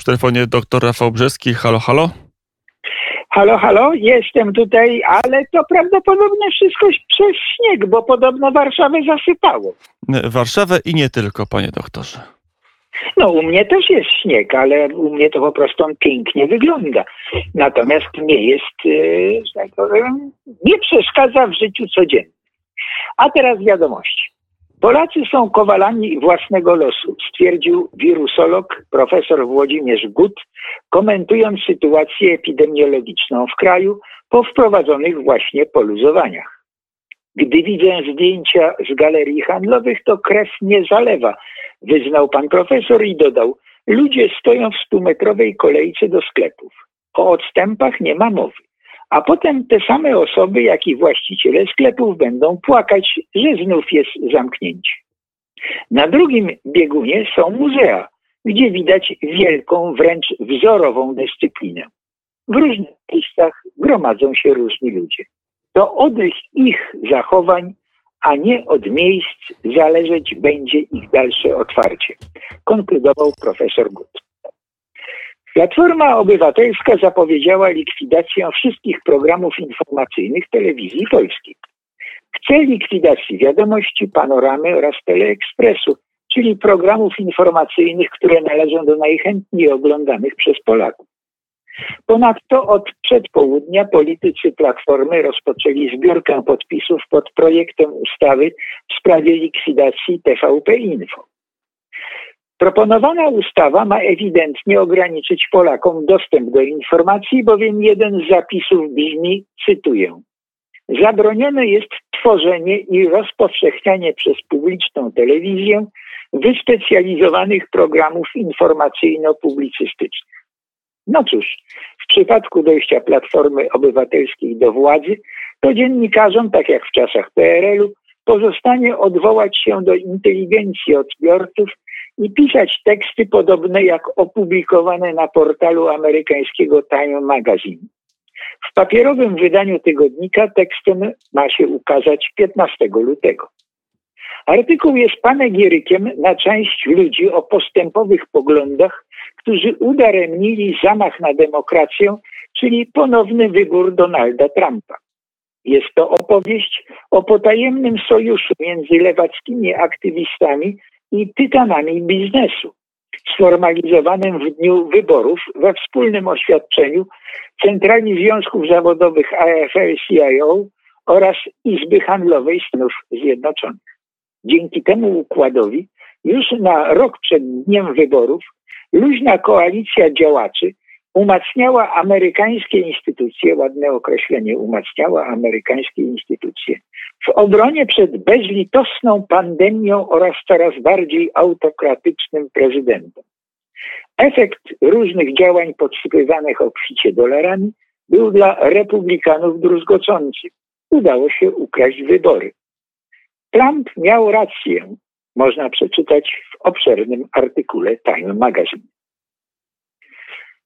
Przy telefonie dr Rafał Brzeski. Halo, halo. Halo, halo, jestem tutaj, ale to prawdopodobnie wszystko przez śnieg, bo podobno Warszawę zasypało. Warszawę i nie tylko, panie doktorze. No, u mnie też jest śnieg, ale u mnie to po prostu on pięknie wygląda. Natomiast nie jest, yy, że tak powiem, nie przeszkadza w życiu codziennym. A teraz wiadomości. Polacy są kowalami własnego losu, stwierdził wirusolog profesor Włodzimierz Gut, komentując sytuację epidemiologiczną w kraju po wprowadzonych właśnie poluzowaniach. Gdy widzę zdjęcia z galerii handlowych, to krew nie zalewa, wyznał pan profesor i dodał: Ludzie stoją w stumetrowej kolejce do sklepów. O odstępach nie ma mowy. A potem te same osoby, jak i właściciele sklepów będą płakać, że znów jest zamknięcie. Na drugim biegunie są muzea, gdzie widać wielką, wręcz wzorową dyscyplinę. W różnych miejscach gromadzą się różni ludzie. To od ich zachowań, a nie od miejsc zależeć będzie ich dalsze otwarcie, konkludował profesor Gut. Platforma Obywatelska zapowiedziała likwidację wszystkich programów informacyjnych telewizji polskiej. Chce likwidacji wiadomości, panoramy oraz teleekspresu, czyli programów informacyjnych, które należą do najchętniej oglądanych przez Polaków. Ponadto od przedpołudnia politycy Platformy rozpoczęli zbiórkę podpisów pod projektem ustawy w sprawie likwidacji TVP Info. Proponowana ustawa ma ewidentnie ograniczyć Polakom dostęp do informacji, bowiem jeden z zapisów brzmi, cytuję, Zabronione jest tworzenie i rozpowszechnianie przez publiczną telewizję wyspecjalizowanych programów informacyjno-publicystycznych. No cóż, w przypadku dojścia Platformy Obywatelskiej do władzy, to dziennikarzom, tak jak w czasach PRL-u, pozostanie odwołać się do inteligencji odbiorców i pisać teksty podobne jak opublikowane na portalu amerykańskiego Time Magazine. W papierowym wydaniu tygodnika tekstem ma się ukazać 15 lutego. Artykuł jest panegierykiem na część ludzi o postępowych poglądach, którzy udaremnili zamach na demokrację, czyli ponowny wybór Donalda Trumpa. Jest to opowieść o potajemnym sojuszu między lewackimi aktywistami i tytanami biznesu, sformalizowanym w dniu wyborów we wspólnym oświadczeniu Centrali Związków Zawodowych AFL-CIO oraz Izby Handlowej Stanów Zjednoczonych. Dzięki temu układowi już na rok przed dniem wyborów luźna koalicja działaczy umacniała amerykańskie instytucje, ładne określenie, umacniała amerykańskie instytucje w obronie przed bezlitosną pandemią oraz coraz bardziej autokratycznym prezydentem. Efekt różnych działań podsypywanych obficie dolarami był dla republikanów druzgocący. Udało się ukraść wybory. Trump miał rację, można przeczytać w obszernym artykule Time Magazine.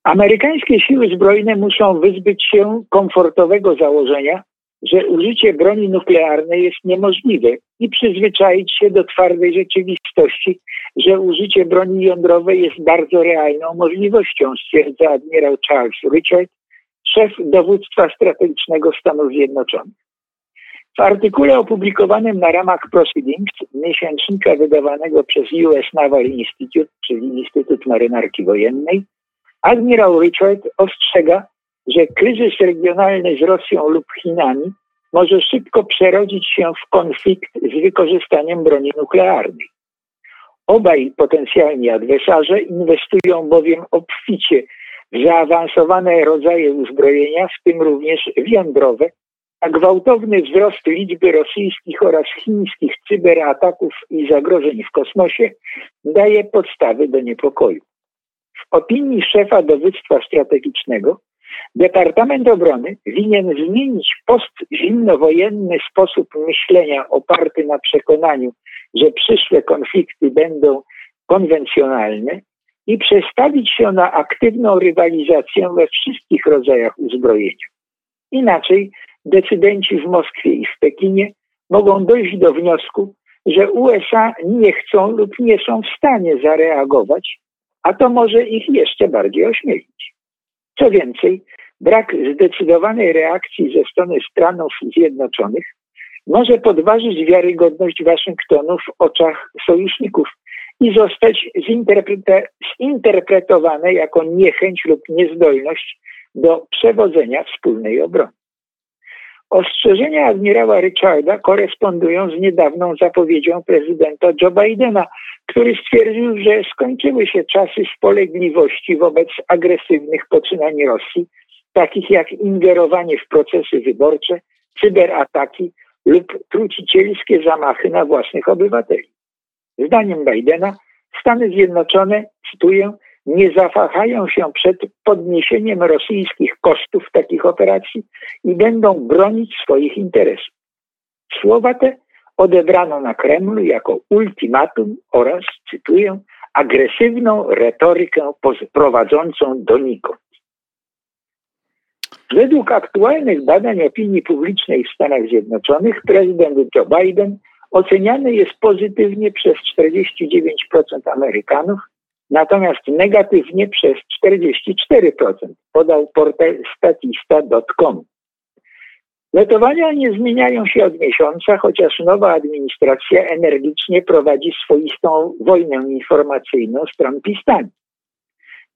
Amerykańskie siły zbrojne muszą wyzbyć się komfortowego założenia, że użycie broni nuklearnej jest niemożliwe i przyzwyczaić się do twardej rzeczywistości, że użycie broni jądrowej jest bardzo realną możliwością, stwierdza admirał Charles Richard, szef dowództwa strategicznego Stanów Zjednoczonych. W artykule opublikowanym na ramach Proceedings, miesięcznika wydawanego przez US Naval Institute, czyli Instytut Marynarki Wojennej, admirał Richard ostrzega, że kryzys regionalny z Rosją lub Chinami może szybko przerodzić się w konflikt z wykorzystaniem broni nuklearnej. Obaj potencjalni adwersarze inwestują bowiem obficie w zaawansowane rodzaje uzbrojenia, w tym również w jądrowe, a gwałtowny wzrost liczby rosyjskich oraz chińskich cyberataków i zagrożeń w kosmosie daje podstawy do niepokoju. W opinii szefa dowództwa strategicznego Departament Obrony winien zmienić postzimnowojenny sposób myślenia oparty na przekonaniu, że przyszłe konflikty będą konwencjonalne i przestawić się na aktywną rywalizację we wszystkich rodzajach uzbrojenia. Inaczej decydenci w Moskwie i w Pekinie mogą dojść do wniosku, że USA nie chcą lub nie są w stanie zareagować a to może ich jeszcze bardziej ośmielić. Co więcej, brak zdecydowanej reakcji ze strony Stanów Zjednoczonych może podważyć wiarygodność Waszyngtonu w oczach sojuszników i zostać zinterpretowane jako niechęć lub niezdolność do przewodzenia wspólnej obrony. Ostrzeżenia admirała Richarda korespondują z niedawną zapowiedzią prezydenta Joe Bidena, który stwierdził, że skończyły się czasy spolegliwości wobec agresywnych poczynań Rosji, takich jak ingerowanie w procesy wyborcze, cyberataki lub trucicielskie zamachy na własnych obywateli. Zdaniem Bidena Stany Zjednoczone, cytuję, nie zawahają się przed podniesieniem rosyjskich kosztów takich operacji i będą bronić swoich interesów. Słowa te odebrano na Kremlu jako ultimatum oraz, cytuję, agresywną retorykę prowadzącą donikąd. Według aktualnych badań opinii publicznej w Stanach Zjednoczonych prezydent Joe Biden oceniany jest pozytywnie przez 49% Amerykanów, natomiast negatywnie przez 44%, podał portal statista.com. Notowania nie zmieniają się od miesiąca, chociaż nowa administracja energicznie prowadzi swoistą wojnę informacyjną z Trumpistami.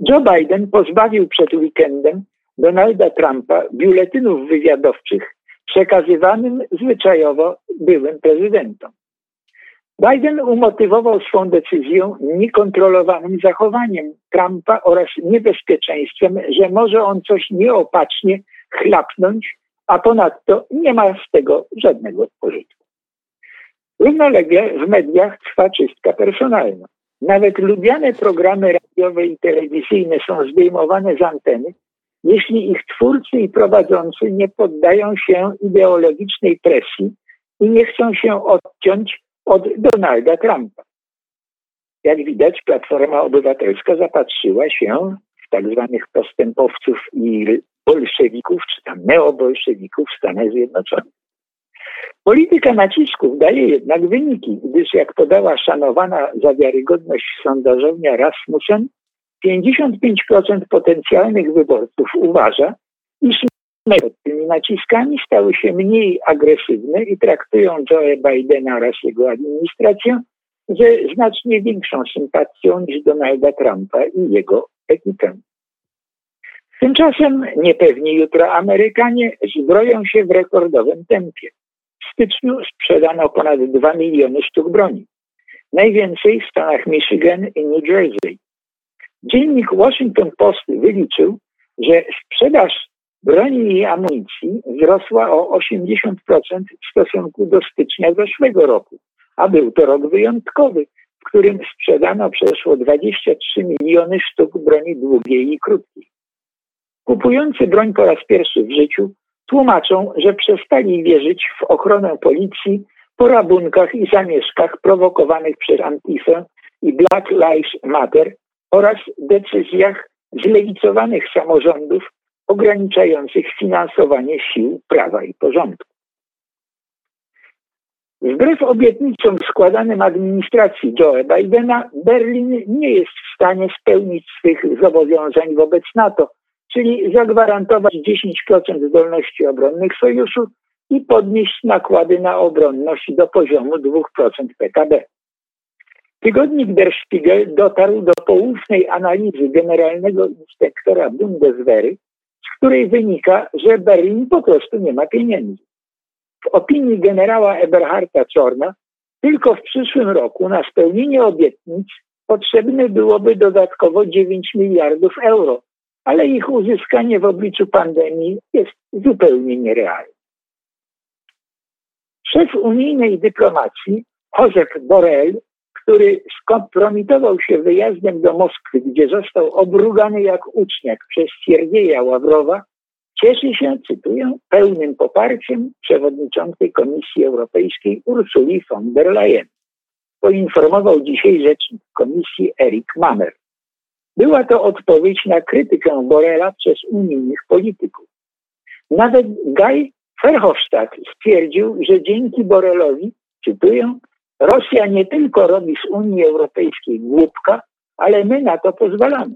Joe Biden pozbawił przed weekendem Donalda Trumpa biuletynów wywiadowczych przekazywanym zwyczajowo byłym prezydentom. Biden umotywował swą decyzję niekontrolowanym zachowaniem Trumpa oraz niebezpieczeństwem, że może on coś nieopatrznie chlapnąć, a ponadto nie ma z tego żadnego pożytku. Równolegle w mediach trwa czystka personalna. Nawet lubiane programy radiowe i telewizyjne są zdejmowane z anteny, jeśli ich twórcy i prowadzący nie poddają się ideologicznej presji i nie chcą się odciąć od Donalda Trumpa. Jak widać, Platforma Obywatelska zapatrzyła się w tak zwanych postępowców i bolszewików, czy tam neobolszewików w Stanach Zjednoczonych. Polityka nacisków daje jednak wyniki, gdyż jak podała szanowana za wiarygodność sondażownia Rasmussen, 55% potencjalnych wyborców uważa, iż pod tymi naciskami stały się mniej agresywne i traktują Joe Bidena oraz jego administrację ze znacznie większą sympatią niż Donalda Trumpa i jego ekipę. Tymczasem niepewni jutro Amerykanie zbroją się w rekordowym tempie. W styczniu sprzedano ponad 2 miliony sztuk broni. Najwięcej w stanach Michigan i New Jersey. Dziennik Washington Post wyliczył, że sprzedaż broni i amunicji wzrosła o 80% w stosunku do stycznia zeszłego roku, a był to rok wyjątkowy, w którym sprzedano przeszło 23 miliony sztuk broni długiej i krótkiej. Kupujący broń po raz pierwszy w życiu tłumaczą, że przestali wierzyć w ochronę policji po rabunkach i zamieszkach prowokowanych przez Antifę i Black Lives Matter oraz decyzjach zlewicowanych samorządów ograniczających finansowanie sił prawa i porządku. Wbrew obietnicom składanym administracji Joe Bidena, Berlin nie jest w stanie spełnić swych zobowiązań wobec NATO, czyli zagwarantować 10% zdolności obronnych sojuszu i podnieść nakłady na obronność do poziomu 2% PKB. Tygodnik Der Spiegel dotarł do poufnej analizy generalnego inspektora Bundeswehry, z której wynika, że Berlin po prostu nie ma pieniędzy. W opinii generała Eberharda Czorna tylko w przyszłym roku na spełnienie obietnic potrzebne byłoby dodatkowo 9 miliardów euro, ale ich uzyskanie w obliczu pandemii jest zupełnie nierealne. Szef unijnej dyplomacji Josep Borrell który skompromitował się wyjazdem do Moskwy, gdzie został obrugany jak uczniak przez Siergieja Ławrowa, cieszy się, cytuję, pełnym poparciem przewodniczącej Komisji Europejskiej Ursuli von der Leyen. Poinformował dzisiaj rzecznik Komisji Erik Mamer. Była to odpowiedź na krytykę Borela przez unijnych polityków. Nawet Guy Verhofstadt stwierdził, że dzięki Borelowi, cytuję, Rosja nie tylko robi z Unii Europejskiej głupka, ale my na to pozwalamy.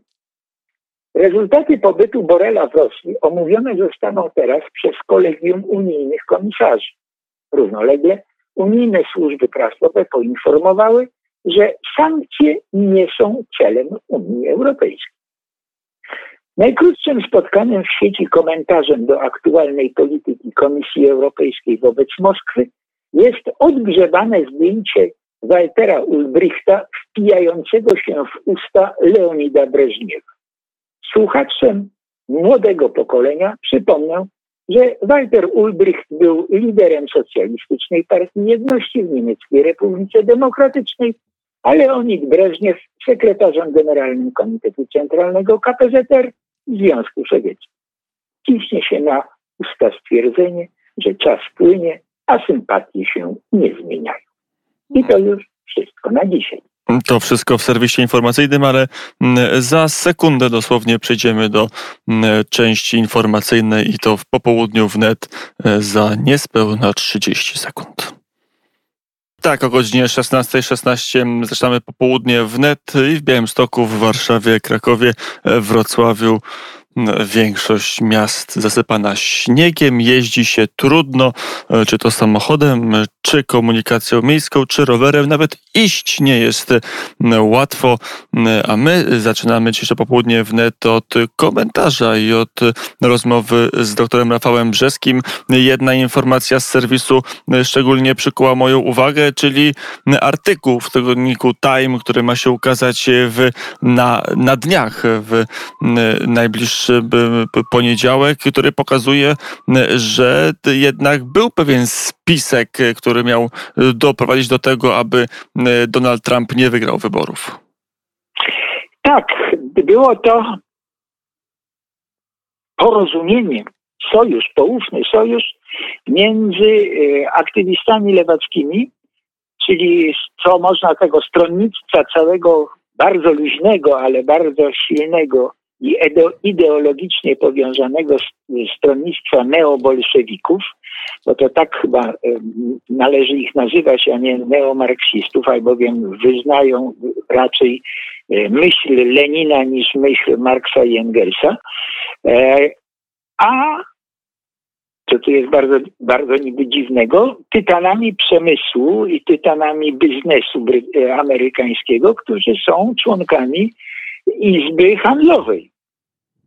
Rezultaty pobytu Borela w Rosji omówione zostaną teraz przez kolegium unijnych komisarzy. Równolegle unijne służby prasowe poinformowały, że sankcje nie są celem Unii Europejskiej. Najkrótszym spotkanym w sieci komentarzem do aktualnej polityki Komisji Europejskiej wobec Moskwy jest odgrzebane zdjęcie Waltera Ulbrichta wpijającego się w usta Leonida Breżniewa. Słuchaczem młodego pokolenia przypomnę, że Walter Ulbricht był liderem socjalistycznej partii jedności w Niemieckiej Republice Demokratycznej, Leonid Breżniew sekretarzem generalnym Komitetu Centralnego KPZR Związku Sowieckim. Ciśnie się na usta stwierdzenie, że czas płynie, a sympatie się nie zmieniają. I to już wszystko na dzisiaj. To wszystko w serwisie informacyjnym, ale mm, za sekundę dosłownie przejdziemy do mm, części informacyjnej i to w popołudniu wnet e, za niespełna 30 sekund. Tak, o godzinie 16.16 zaczynamy popołudnie wnet i w Białymstoku, w Warszawie, Krakowie, Wrocławiu. Większość miast zasypana śniegiem, jeździ się trudno, e, czy to samochodem, czy komunikacją miejską, czy rowerem. Nawet iść nie jest łatwo, a my zaczynamy dzisiejsze popołudnie wnet od komentarza i od rozmowy z doktorem Rafałem Brzeskim. Jedna informacja z serwisu szczególnie przykuła moją uwagę, czyli artykuł w tygodniku Time, który ma się ukazać w, na, na dniach w najbliższym poniedziałek, który pokazuje, że jednak był pewien spisek, który miał doprowadzić do tego, aby Donald Trump nie wygrał wyborów. Tak, było to porozumienie, sojusz, poufny sojusz między e, aktywistami lewackimi, czyli co można tego stronnictwa całego bardzo luźnego, ale bardzo silnego i ideologicznie powiązanego stronnictwa neobolszewików, bo to tak chyba należy ich nazywać, a nie neomarksistów, albowiem wyznają raczej e, myśl Lenina niż myśl Marksa i Engelsa. E, a co tu jest bardzo, bardzo niby dziwnego, tytanami przemysłu i tytanami biznesu e, amerykańskiego, którzy są członkami Izby Handlowej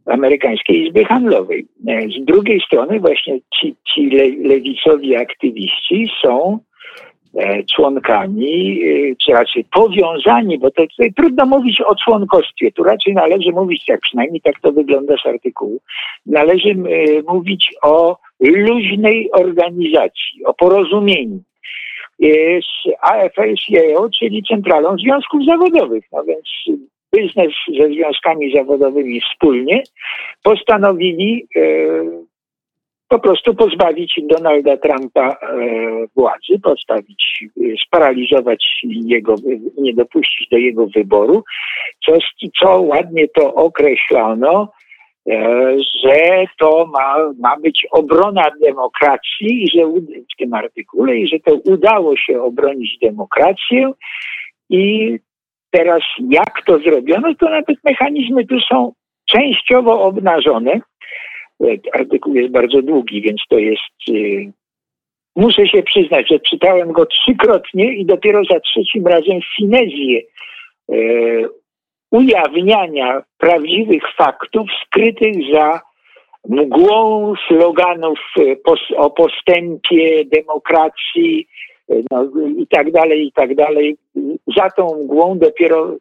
amerykańskiej Izby Handlowej. E, z drugiej strony właśnie ci, ci le, lewicowi aktywiści są e, członkami, e, czy raczej powiązani, bo to tutaj trudno mówić o członkostwie, tu raczej należy mówić, jak przynajmniej tak to wygląda z artykułu, należy mówić o luźnej organizacji, o porozumieniu z AFL-CIO, czyli Centralą Związków Zawodowych. No więc biznes ze związkami zawodowymi wspólnie postanowili e, po prostu pozbawić Donalda Trumpa e, władzy, postawić, sparaliżować jego, nie dopuścić do jego wyboru, co, co ładnie to określono, e, że to ma, ma być obrona demokracji i że w tym artykule i że to udało się obronić demokrację i Teraz jak to zrobiono, to nawet mechanizmy tu są częściowo obnażone. Artykuł jest bardzo długi, więc to jest. Y, muszę się przyznać, że czytałem go trzykrotnie i dopiero za trzecim razem finezję y, ujawniania prawdziwych faktów skrytych za mgłą sloganów o postępie, demokracji, no, i tak dalej, i tak dalej. Za tą mgłą dopiero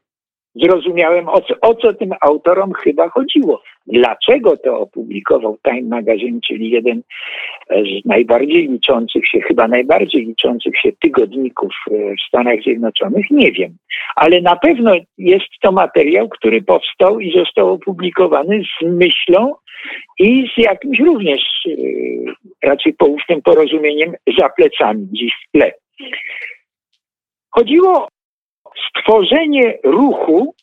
zrozumiałem, o co, o co tym autorom chyba chodziło. Dlaczego to opublikował Time Magazine, czyli jeden z najbardziej liczących się, chyba najbardziej liczących się tygodników e, w Stanach Zjednoczonych, nie wiem. Ale na pewno jest to materiał, który powstał i został opublikowany z myślą i z jakimś również e, raczej poufnym porozumieniem za plecami, gdzieś w tle. Chodziło o stworzenie ruchu,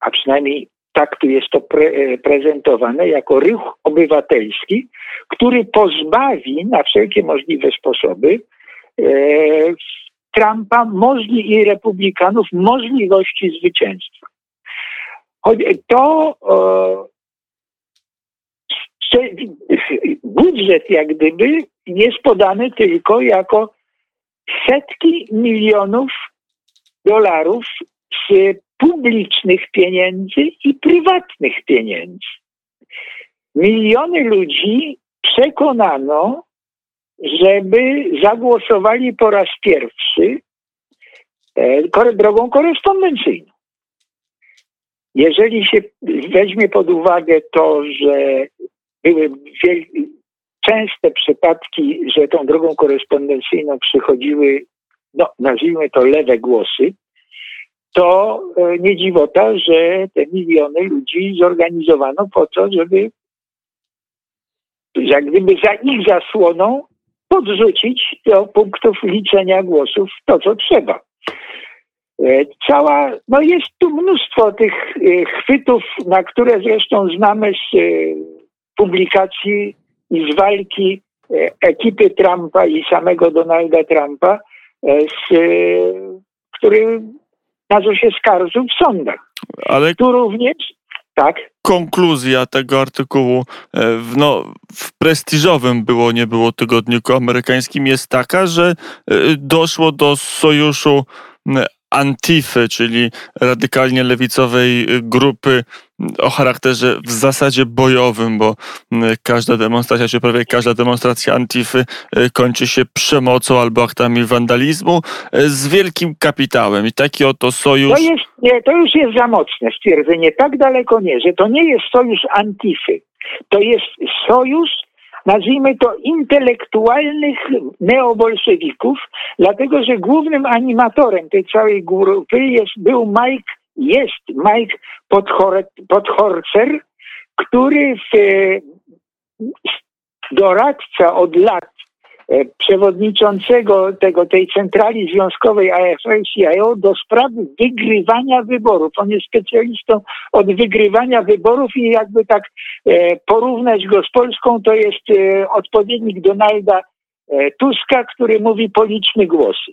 a przynajmniej tak tu jest to pre e, prezentowane, jako ruch obywatelski, który pozbawi na wszelkie możliwe sposoby e, Trumpa możli i republikanów możliwości zwycięstwa. To budżet jak gdyby jest podany tylko jako setki milionów dolarów z publicznych pieniędzy i prywatnych pieniędzy. Miliony ludzi przekonano, żeby zagłosowali po raz pierwszy e, drogą korespondencyjną. Jeżeli się weźmie pod uwagę to, że były częste przypadki, że tą drogą korespondencyjną przychodziły, no, nazwijmy to lewe głosy, to e, nie dziwota, że te miliony ludzi zorganizowano po to, żeby jak gdyby za ich zasłoną podrzucić do punktów liczenia głosów to, co trzeba. E, cała, no jest tu mnóstwo tych e, chwytów, na które zresztą znamy z publikacji i z walki ekipy Trumpa i samego Donalda Trumpa, z, który na co się skarżył w sądach. Ale tu również tak. Konkluzja tego artykułu e, w, no, w prestiżowym było, nie było tygodniku amerykańskim jest taka, że e, doszło do sojuszu Antify, czyli radykalnie lewicowej grupy o charakterze w zasadzie bojowym, bo każda demonstracja, czy prawie każda demonstracja Antify e, kończy się przemocą albo aktami wandalizmu e, z wielkim kapitałem. I taki oto sojusz. To, jest, nie, to już jest za mocne stwierdzenie. Tak daleko nie, że to nie jest sojusz Antify. To jest sojusz nazwijmy to, intelektualnych neobolszewików, dlatego że głównym animatorem tej całej grupy jest, był Mike, jest Mike Podhorcer, który w, doradca od lat E, przewodniczącego tego, tej centrali związkowej AFL-CIO do spraw wygrywania wyborów. On jest specjalistą od wygrywania wyborów i jakby tak e, porównać go z Polską, to jest e, odpowiednik Donalda Tuska, który mówi policzmy głosy.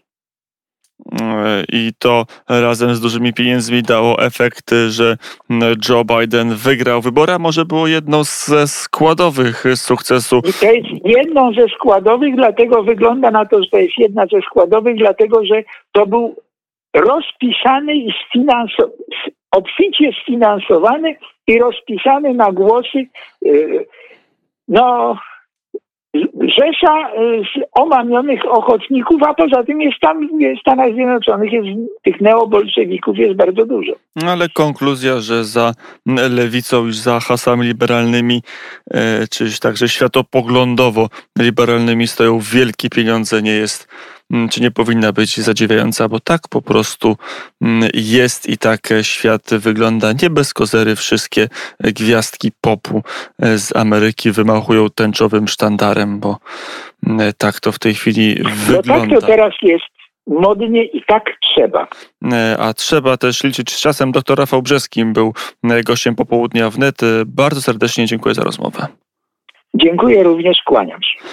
I to razem z dużymi pieniędzmi dało efekt, że Joe Biden wygrał wybory, a może było jedną ze składowych sukcesu. I to jest jedną ze składowych, dlatego wygląda na to, że to jest jedna ze składowych, dlatego że to był rozpisany i sfinansowany, obficie sfinansowany i rozpisany na głosy y, no rzesza y, omamionych ochotników, a poza tym jest tam w Stanach Zjednoczonych jest, tych neobolszewików jest bardzo dużo. No, ale konkluzja, że za lewicą już za hasami liberalnymi, e, czy także światopoglądowo liberalnymi stoją wielkie pieniądze, nie jest czy nie powinna być zadziwiająca, bo tak po prostu mm, jest i tak świat wygląda. Nie bez kozery wszystkie gwiazdki popu e, z Ameryki wymachują tęczowym sztandarem, bo mm, tak to w tej chwili wygląda. No tak to teraz jest modnie i tak trzeba. E, a trzeba też liczyć z czasem. Doktor Rafał Brzeskim był e, gościem popołudnia wnet. Bardzo serdecznie dziękuję za rozmowę. Dziękuję również, kłaniam się.